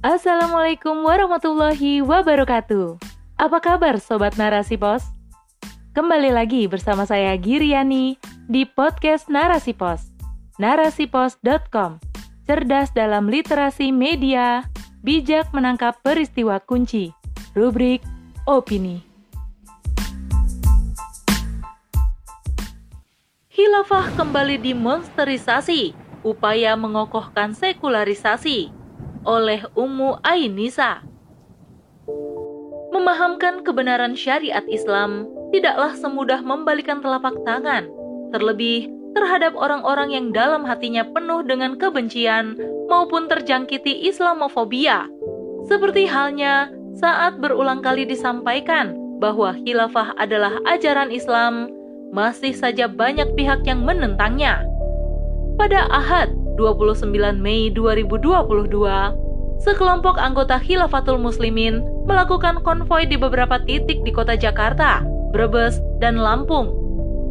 Assalamualaikum warahmatullahi wabarakatuh. Apa kabar Sobat Narasi Pos? Kembali lagi bersama saya Giriani di podcast Narasi Pos. Narasipos.com Cerdas dalam literasi media, bijak menangkap peristiwa kunci. Rubrik Opini. Khilafah kembali dimonsterisasi, upaya mengokohkan sekularisasi oleh Ummu Ainisa. Memahamkan kebenaran syariat Islam tidaklah semudah membalikan telapak tangan, terlebih terhadap orang-orang yang dalam hatinya penuh dengan kebencian maupun terjangkiti Islamofobia. Seperti halnya saat berulang kali disampaikan bahwa khilafah adalah ajaran Islam, masih saja banyak pihak yang menentangnya. Pada Ahad 29 Mei 2022, sekelompok anggota Khilafatul Muslimin melakukan konvoi di beberapa titik di kota Jakarta, Brebes, dan Lampung.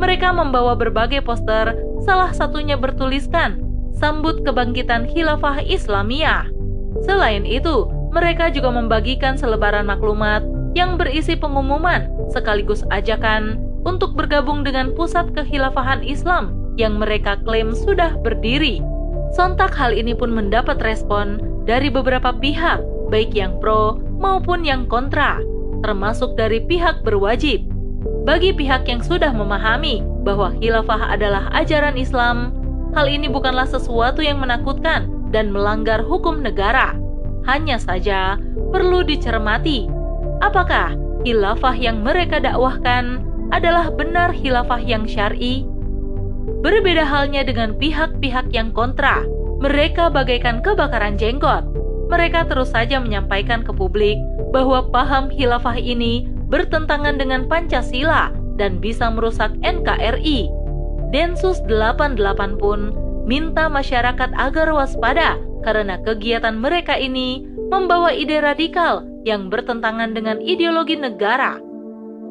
Mereka membawa berbagai poster, salah satunya bertuliskan Sambut Kebangkitan Khilafah Islamiyah. Selain itu, mereka juga membagikan selebaran maklumat yang berisi pengumuman sekaligus ajakan untuk bergabung dengan pusat kekhilafahan Islam yang mereka klaim sudah berdiri. Sontak hal ini pun mendapat respon dari beberapa pihak, baik yang pro maupun yang kontra, termasuk dari pihak berwajib. Bagi pihak yang sudah memahami bahwa khilafah adalah ajaran Islam, hal ini bukanlah sesuatu yang menakutkan dan melanggar hukum negara. Hanya saja perlu dicermati, apakah khilafah yang mereka dakwahkan adalah benar khilafah yang syar'i Berbeda halnya dengan pihak-pihak yang kontra. Mereka bagaikan kebakaran jenggot. Mereka terus saja menyampaikan ke publik bahwa paham khilafah ini bertentangan dengan Pancasila dan bisa merusak NKRI. Densus 88 pun minta masyarakat agar waspada karena kegiatan mereka ini membawa ide radikal yang bertentangan dengan ideologi negara.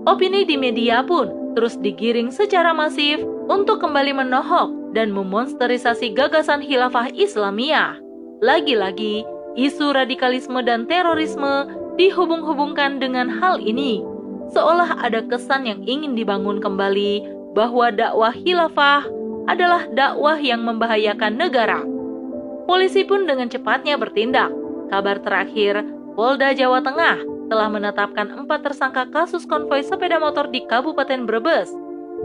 Opini di media pun terus digiring secara masif untuk kembali menohok dan memonsterisasi gagasan khilafah Islamiyah. Lagi-lagi, isu radikalisme dan terorisme dihubung-hubungkan dengan hal ini, seolah ada kesan yang ingin dibangun kembali bahwa dakwah khilafah adalah dakwah yang membahayakan negara. Polisi pun dengan cepatnya bertindak. Kabar terakhir, Polda Jawa Tengah telah menetapkan empat tersangka kasus konvoi sepeda motor di Kabupaten Brebes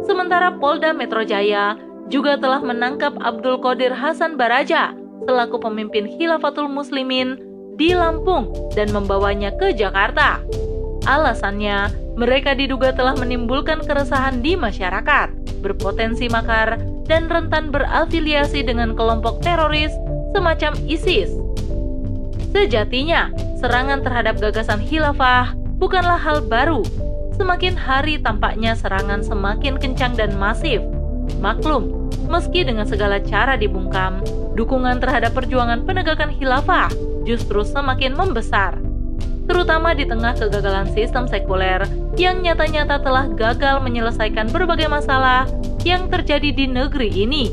Sementara Polda Metro Jaya juga telah menangkap Abdul Qadir Hasan Baraja selaku pemimpin Khilafatul Muslimin di Lampung dan membawanya ke Jakarta. Alasannya, mereka diduga telah menimbulkan keresahan di masyarakat, berpotensi makar, dan rentan berafiliasi dengan kelompok teroris semacam ISIS. Sejatinya, serangan terhadap gagasan khilafah bukanlah hal baru Semakin hari tampaknya serangan semakin kencang dan masif. Maklum, meski dengan segala cara dibungkam, dukungan terhadap perjuangan penegakan khilafah justru semakin membesar. Terutama di tengah kegagalan sistem sekuler yang nyata-nyata telah gagal menyelesaikan berbagai masalah yang terjadi di negeri ini.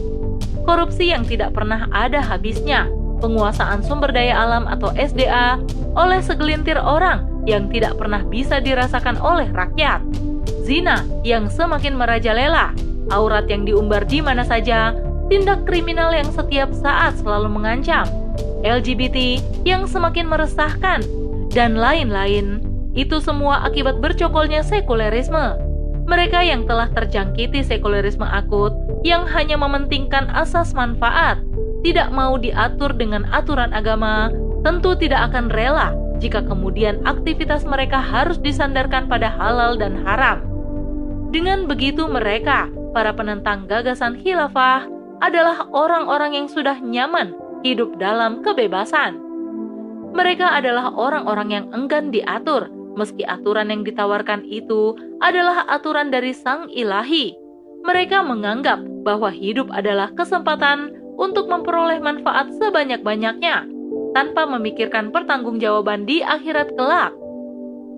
Korupsi yang tidak pernah ada habisnya, penguasaan sumber daya alam atau SDA oleh segelintir orang yang tidak pernah bisa dirasakan oleh rakyat. Zina yang semakin merajalela, aurat yang diumbar di mana saja, tindak kriminal yang setiap saat selalu mengancam, LGBT yang semakin meresahkan, dan lain-lain. Itu semua akibat bercokolnya sekulerisme. Mereka yang telah terjangkiti sekulerisme akut yang hanya mementingkan asas manfaat, tidak mau diatur dengan aturan agama, tentu tidak akan rela jika kemudian aktivitas mereka harus disandarkan pada halal dan haram. Dengan begitu mereka, para penentang gagasan khilafah, adalah orang-orang yang sudah nyaman hidup dalam kebebasan. Mereka adalah orang-orang yang enggan diatur, meski aturan yang ditawarkan itu adalah aturan dari Sang Ilahi. Mereka menganggap bahwa hidup adalah kesempatan untuk memperoleh manfaat sebanyak-banyaknya tanpa memikirkan pertanggungjawaban di akhirat kelak,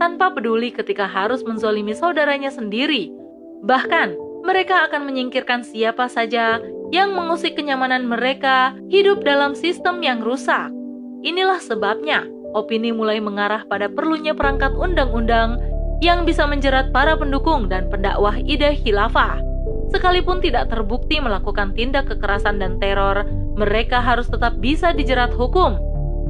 tanpa peduli ketika harus menzolimi saudaranya sendiri. Bahkan, mereka akan menyingkirkan siapa saja yang mengusik kenyamanan mereka hidup dalam sistem yang rusak. Inilah sebabnya opini mulai mengarah pada perlunya perangkat undang-undang yang bisa menjerat para pendukung dan pendakwah ide khilafah. Sekalipun tidak terbukti melakukan tindak kekerasan dan teror, mereka harus tetap bisa dijerat hukum.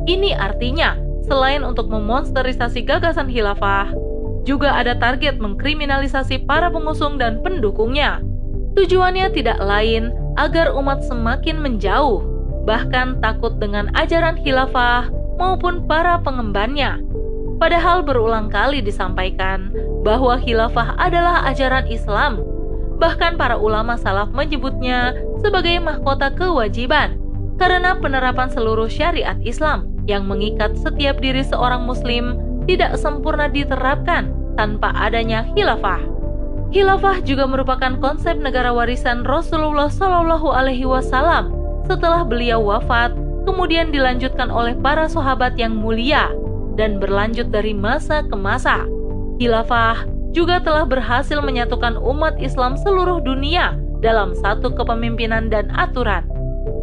Ini artinya, selain untuk memonsterisasi gagasan khilafah, juga ada target mengkriminalisasi para pengusung dan pendukungnya. Tujuannya tidak lain agar umat semakin menjauh, bahkan takut dengan ajaran khilafah maupun para pengembannya. Padahal berulang kali disampaikan bahwa khilafah adalah ajaran Islam. Bahkan para ulama salaf menyebutnya sebagai mahkota kewajiban karena penerapan seluruh syariat Islam yang mengikat setiap diri seorang muslim tidak sempurna diterapkan tanpa adanya khilafah. Khilafah juga merupakan konsep negara warisan Rasulullah Shallallahu Alaihi Wasallam setelah beliau wafat, kemudian dilanjutkan oleh para sahabat yang mulia dan berlanjut dari masa ke masa. Khilafah juga telah berhasil menyatukan umat Islam seluruh dunia dalam satu kepemimpinan dan aturan.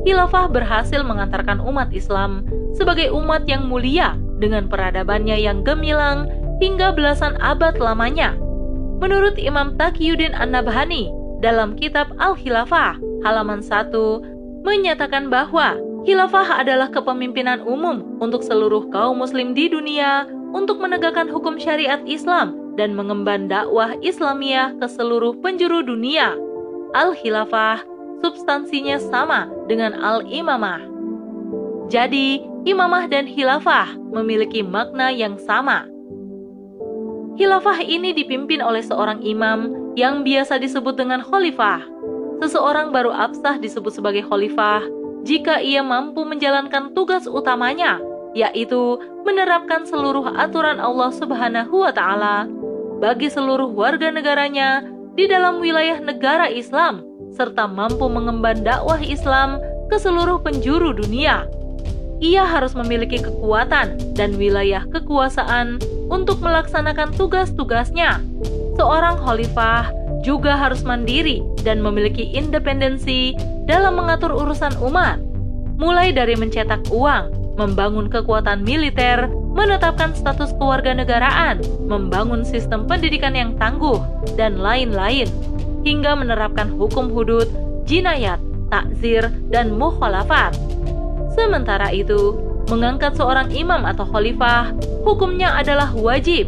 Khilafah berhasil mengantarkan umat Islam sebagai umat yang mulia dengan peradabannya yang gemilang hingga belasan abad lamanya. Menurut Imam Taqiyuddin An-Nabhani dalam kitab Al-Khilafah halaman 1 menyatakan bahwa Khilafah adalah kepemimpinan umum untuk seluruh kaum muslim di dunia untuk menegakkan hukum syariat Islam dan mengemban dakwah Islamiyah ke seluruh penjuru dunia. Al-Khilafah substansinya sama dengan Al-Imamah. Jadi, imamah dan khilafah memiliki makna yang sama. Khilafah ini dipimpin oleh seorang imam yang biasa disebut dengan khalifah. Seseorang baru absah disebut sebagai khalifah jika ia mampu menjalankan tugas utamanya, yaitu menerapkan seluruh aturan Allah Subhanahu wa Ta'ala bagi seluruh warga negaranya di dalam wilayah negara Islam, serta mampu mengemban dakwah Islam ke seluruh penjuru dunia. Ia harus memiliki kekuatan dan wilayah kekuasaan untuk melaksanakan tugas-tugasnya. Seorang khalifah juga harus mandiri dan memiliki independensi dalam mengatur urusan umat, mulai dari mencetak uang, membangun kekuatan militer, menetapkan status kewarganegaraan, membangun sistem pendidikan yang tangguh, dan lain-lain, hingga menerapkan hukum hudud, jinayat, takzir, dan mukhalafat. Sementara itu, mengangkat seorang imam atau khalifah, hukumnya adalah wajib.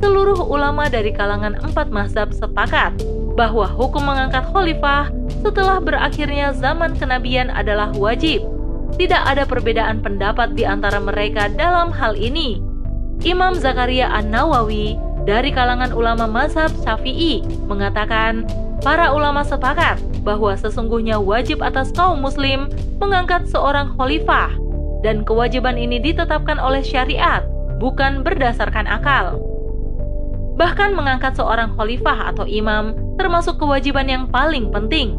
Seluruh ulama dari kalangan empat mazhab sepakat bahwa hukum mengangkat khalifah setelah berakhirnya zaman kenabian adalah wajib. Tidak ada perbedaan pendapat di antara mereka dalam hal ini. Imam Zakaria An-Nawawi dari kalangan ulama mazhab Syafi'i mengatakan, para ulama sepakat bahwa sesungguhnya wajib atas kaum muslim mengangkat seorang khalifah dan kewajiban ini ditetapkan oleh syariat, bukan berdasarkan akal. Bahkan mengangkat seorang khalifah atau imam termasuk kewajiban yang paling penting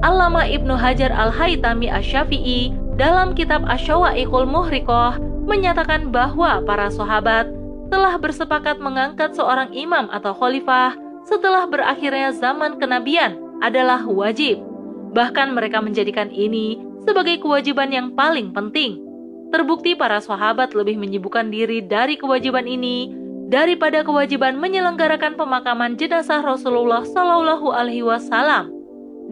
Allama Ibnu Hajar Al-Haytami Asy-Syafi'i dalam kitab Asyawa'iqul Muhriqah menyatakan bahwa para sahabat telah bersepakat mengangkat seorang imam atau khalifah setelah berakhirnya zaman kenabian adalah wajib. Bahkan mereka menjadikan ini sebagai kewajiban yang paling penting. Terbukti para sahabat lebih menyibukkan diri dari kewajiban ini daripada kewajiban menyelenggarakan pemakaman jenazah Rasulullah Shallallahu Alaihi Wasallam.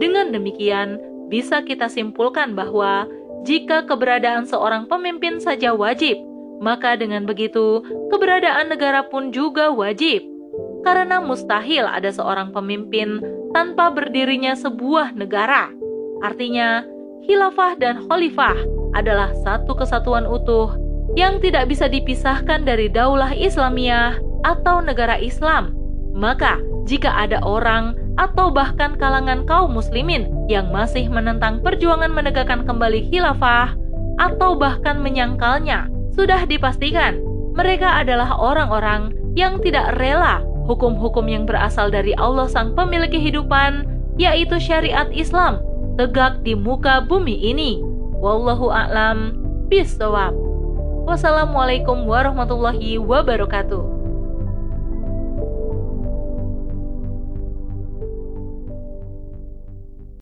Dengan demikian, bisa kita simpulkan bahwa jika keberadaan seorang pemimpin saja wajib, maka dengan begitu keberadaan negara pun juga wajib. Karena mustahil ada seorang pemimpin tanpa berdirinya sebuah negara. Artinya, khilafah dan khalifah adalah satu kesatuan utuh yang tidak bisa dipisahkan dari daulah Islamiyah atau negara Islam. Maka, jika ada orang atau bahkan kalangan kaum muslimin yang masih menentang perjuangan menegakkan kembali khilafah atau bahkan menyangkalnya, sudah dipastikan mereka adalah orang-orang yang tidak rela hukum-hukum yang berasal dari Allah sang pemilik kehidupan, yaitu syariat Islam, tegak di muka bumi ini. Wallahu a'lam bishawab. Wassalamualaikum warahmatullahi wabarakatuh.